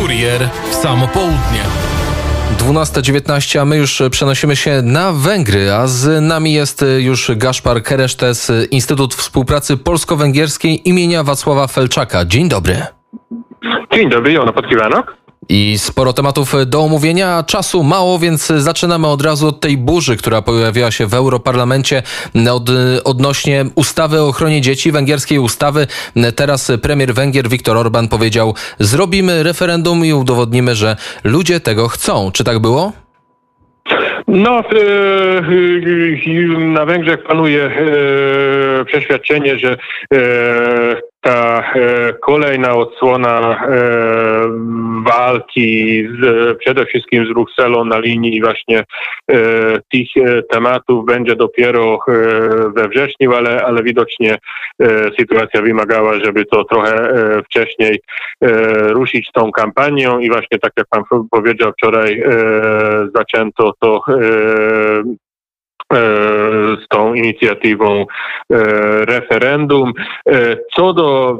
Kurier w samo południe. 12.19, a my już przenosimy się na Węgry, a z nami jest już Gaszpar Keresztes, Instytut Współpracy Polsko-Węgierskiej imienia Wacława Felczaka. Dzień dobry. Dzień dobry, Jono Podkiwanok. I sporo tematów do omówienia, czasu mało, więc zaczynamy od razu od tej burzy, która pojawiła się w Europarlamencie od, odnośnie ustawy o ochronie dzieci, węgierskiej ustawy. Teraz premier Węgier Viktor Orban powiedział: Zrobimy referendum i udowodnimy, że ludzie tego chcą. Czy tak było? No, na Węgrzech panuje przeświadczenie, że ta kolejna odsłona walki z, przede wszystkim z Brukselą na linii właśnie tych tematów będzie dopiero we wrześniu, ale, ale widocznie sytuacja wymagała, żeby to trochę wcześniej ruszyć tą kampanią i właśnie tak jak pan powiedział wczoraj zaczęto to z tą inicjatywą referendum. Co do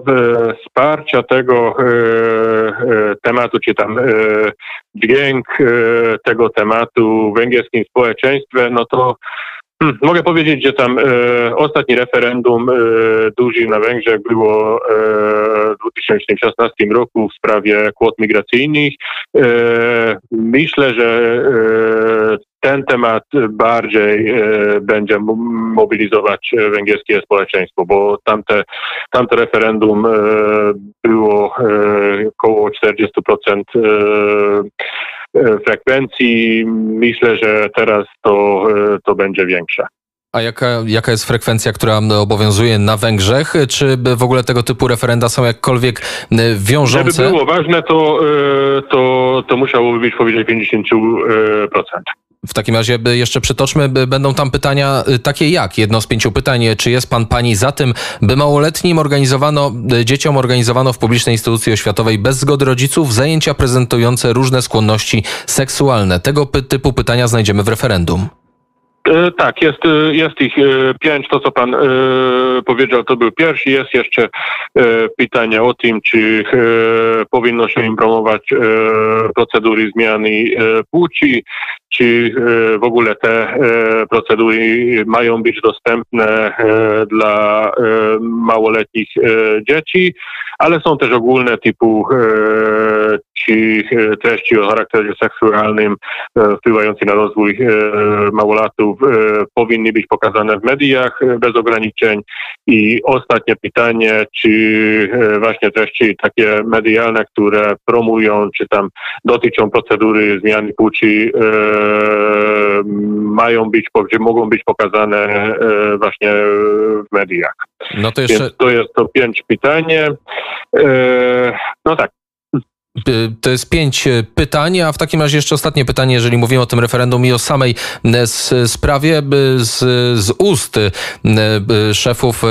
wsparcia tego tematu, czy tam dźwięk tego tematu w węgierskim społeczeństwie, no to Hmm, mogę powiedzieć, że tam e, ostatni referendum e, duży na Węgrzech było e, w 2016 roku w sprawie kwot migracyjnych. E, myślę, że e, ten temat bardziej e, będzie mobilizować węgierskie społeczeństwo, bo tamte, tamte referendum było około 40% frekwencji. Myślę, że teraz to, to będzie większe. A jaka, jaka jest frekwencja, która obowiązuje na Węgrzech? Czy w ogóle tego typu referenda są jakkolwiek wiążące? Żeby było ważne, to, to, to musiałoby być powyżej 50%. W takim razie jeszcze przytoczmy, będą tam pytania takie jak? Jedno z pięciu pytań, czy jest pan pani za tym, by małoletnim organizowano, dzieciom organizowano w publicznej instytucji oświatowej bez zgody rodziców zajęcia prezentujące różne skłonności seksualne? Tego typu pytania znajdziemy w referendum. Tak, jest, jest ich pięć. To, co pan powiedział, to był pierwszy. Jest jeszcze pytanie o tym, czy powinno się im promować procedury zmiany płci, czy w ogóle te procedury mają być dostępne dla małoletnich dzieci, ale są też ogólne typu czy treści o charakterze seksualnym wpływające na rozwój małolatów powinny być pokazane w mediach bez ograniczeń. I ostatnie pytanie, czy właśnie treści takie medialne, które promują, czy tam dotyczą procedury zmiany płci, mają być, czy mogą być pokazane właśnie w mediach. No to jeszcze... Więc to jest to pięć pytanie. No tak, to jest pięć e, pytań, a w takim razie jeszcze ostatnie pytanie, jeżeli mówimy o tym referendum i o samej e, sprawie z, z ust szefów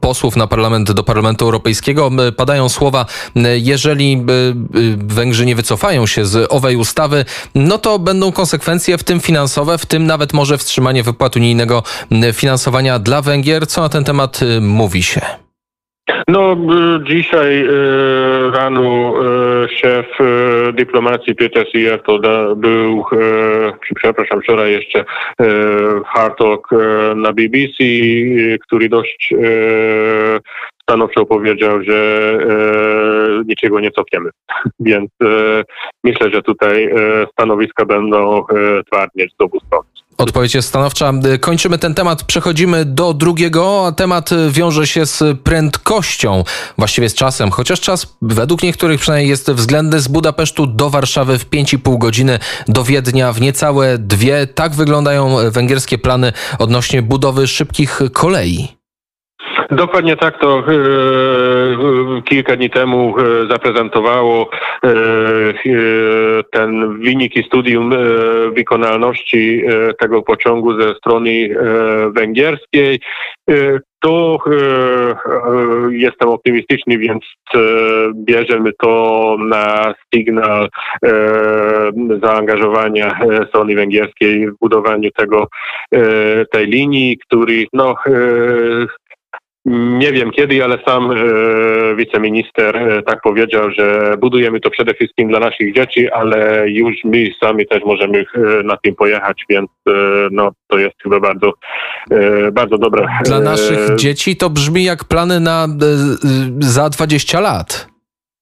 posłów na parlament do Parlamentu Europejskiego padają słowa, jeżeli Węgrzy nie wycofają się z owej ustawy, no to będą konsekwencje, w tym finansowe, w tym nawet może wstrzymanie wypłat unijnego finansowania dla Węgier. Co na ten temat mówi się? No, dzisiaj rano szef dyplomacji Peter to był, przepraszam, wczoraj jeszcze Hard Talk na BBC, który dość stanowczo powiedział, że niczego nie cofniemy. Więc myślę, że tutaj stanowiska będą twardnie z obu stron. Odpowiedź jest stanowcza. Kończymy ten temat, przechodzimy do drugiego. Temat wiąże się z prędkością, właściwie z czasem, chociaż czas według niektórych przynajmniej jest względny z Budapesztu do Warszawy w 5,5 godziny, do Wiednia w niecałe dwie. Tak wyglądają węgierskie plany odnośnie budowy szybkich kolei. Dokładnie tak to e, e, kilka dni temu e, zaprezentowało ten wyniki studium wykonalności tego pociągu ze strony węgierskiej. To jestem optymistyczny, więc bierzemy to na sygnał zaangażowania strony węgierskiej w budowaniu tego, tej linii, który no, nie wiem kiedy, ale sam wiceminister tak powiedział, że budujemy to przede wszystkim dla naszych dzieci, ale już my sami też możemy na tym pojechać, więc no, to jest chyba bardzo, bardzo dobre. Dla naszych dzieci to brzmi jak plany na za 20 lat.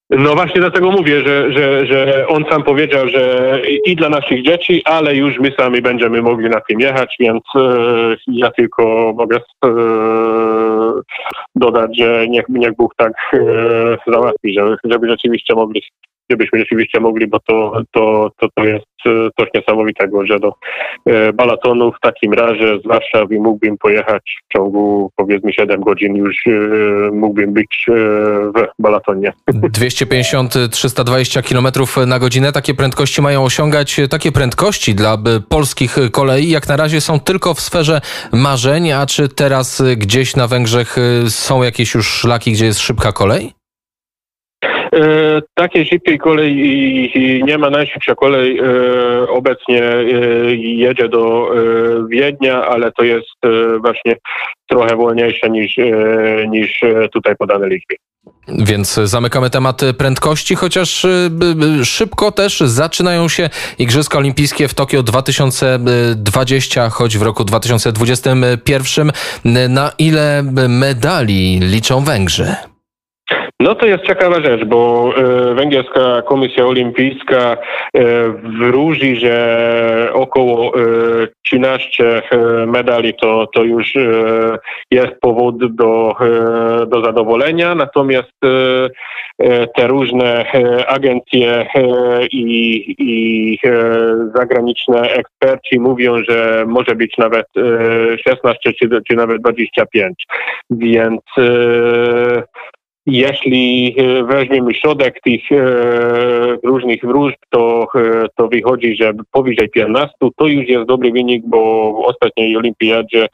No właśnie dlatego mówię, że, że, że on sam powiedział, że i dla naszych dzieci, ale już my sami będziemy mogli na tym jechać, więc e, ja tylko mogę e, dodać, że niech, niech Bóg tak e, załatwi, żeby, żeby rzeczywiście mogli gdybyśmy rzeczywiście mogli, bo to, to, to, to jest e, coś niesamowitego, że do e, Balatonu w takim razie z Warszawy mógłbym pojechać w ciągu powiedzmy 7 godzin już e, mógłbym być w Balatonie. 250-320 km na godzinę. Takie prędkości mają osiągać, takie prędkości dla polskich kolei jak na razie są tylko w sferze marzeń, a czy teraz gdzieś na Węgrzech są jakieś już szlaki, gdzie jest szybka kolej? E, takiej szybkiej kolei nie ma. Najszybsza kolej e, obecnie e, jedzie do Wiednia, ale to jest właśnie trochę wolniejsze niż, niż tutaj podane liczby. Więc zamykamy temat prędkości, chociaż szybko też zaczynają się Igrzyska Olimpijskie w Tokio 2020, choć w roku 2021. Na ile medali liczą Węgrzy? No to jest ciekawa rzecz, bo e, Węgierska Komisja Olimpijska e, wróży, że około 13 e, medali to, to już jest powód do, do zadowolenia, natomiast te różne agencje i, i zagraniczne eksperci mówią, że może być nawet 16 czy, czy nawet 25. Więc jeśli e, weźmiemy środek tych e, różnych wróżb, to, e, to wychodzi, że powyżej 15 to już jest dobry wynik, bo w ostatniej olimpiadzie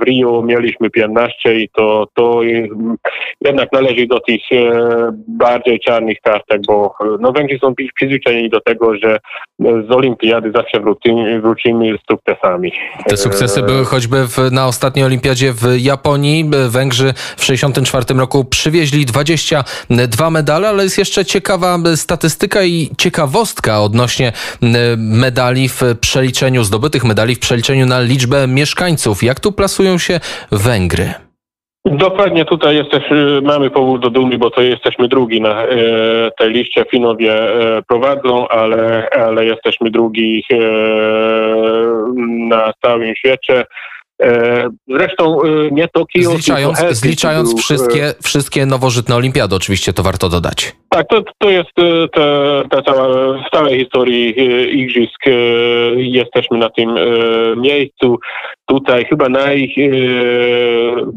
w Rio mieliśmy 15 i to, to jednak należy do tych bardziej czarnych kartek, bo no, Węgrzy są przyzwyczajeni do tego, że z olimpiady zawsze wrócimy, wrócimy z sukcesami. Te sukcesy były choćby w, na ostatniej olimpiadzie w Japonii. Węgrzy w 64 roku przywieźli 22 medale, ale jest jeszcze ciekawa statystyka i ciekawostka odnośnie medali w przeliczeniu, zdobytych medali w przeliczeniu na liczbę mieszkańców. Jak tu plasują się Węgry? Dokładnie tutaj jesteś, y, mamy powód do dumy, bo to jesteśmy drugi na e, tej liście. Finowie e, prowadzą, ale, ale jesteśmy drugi e, na całym świecie. E, zresztą e, nie Tokio. Zliczając, zliczając był, wszystkie, wszystkie nowożytne olimpiady, oczywiście to warto dodać. Tak, to, to jest e, ta, ta cała, w całej historii Igrzysk jesteśmy na tym miejscu. Tutaj chyba naj,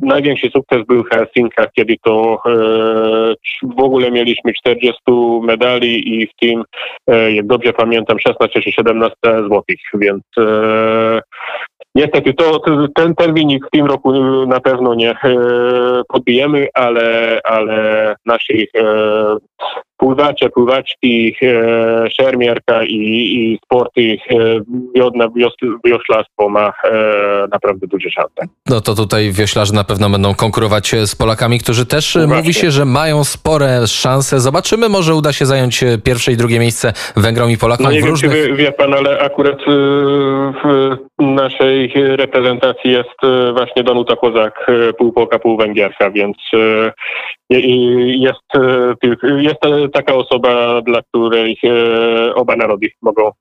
największy sukces był w Helsinkach, kiedy to w ogóle mieliśmy 40 medali i w tym, jak dobrze pamiętam, 16 czy 17 złotych, więc Niestety to, ten, ten wynik w tym roku na pewno nie e, podbijemy, ale, ale naszych pływacze, pływaczki, e, szermierka i, i sporty wiodne, wioślarstwo ma naprawdę duże szanse. No to tutaj wioślarze na pewno będą konkurować z Polakami, którzy też Właśnie. mówi się, że mają spore szanse. Zobaczymy, może uda się zająć pierwsze i drugie miejsce Węgrom i Polakom no nie w wiem, różnych... Czy wie, wie pan, ale akurat w naszej reprezentacji jest e, właśnie Danuta Kozak, e, pół Polka, pół Węgierka, więc e, jest, jest taka osoba, dla której oba narody mogą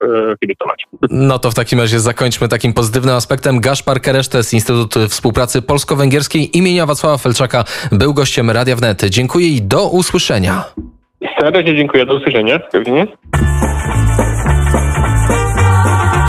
kibicować. No to w takim razie zakończmy takim pozytywnym aspektem. Gaszpar Keresztes, Instytut Współpracy Polsko-Węgierskiej imienia Wacława Felczaka był gościem Radia Wnet. Dziękuję i do usłyszenia. Serdecznie dziękuję, do usłyszenia. Pewnie.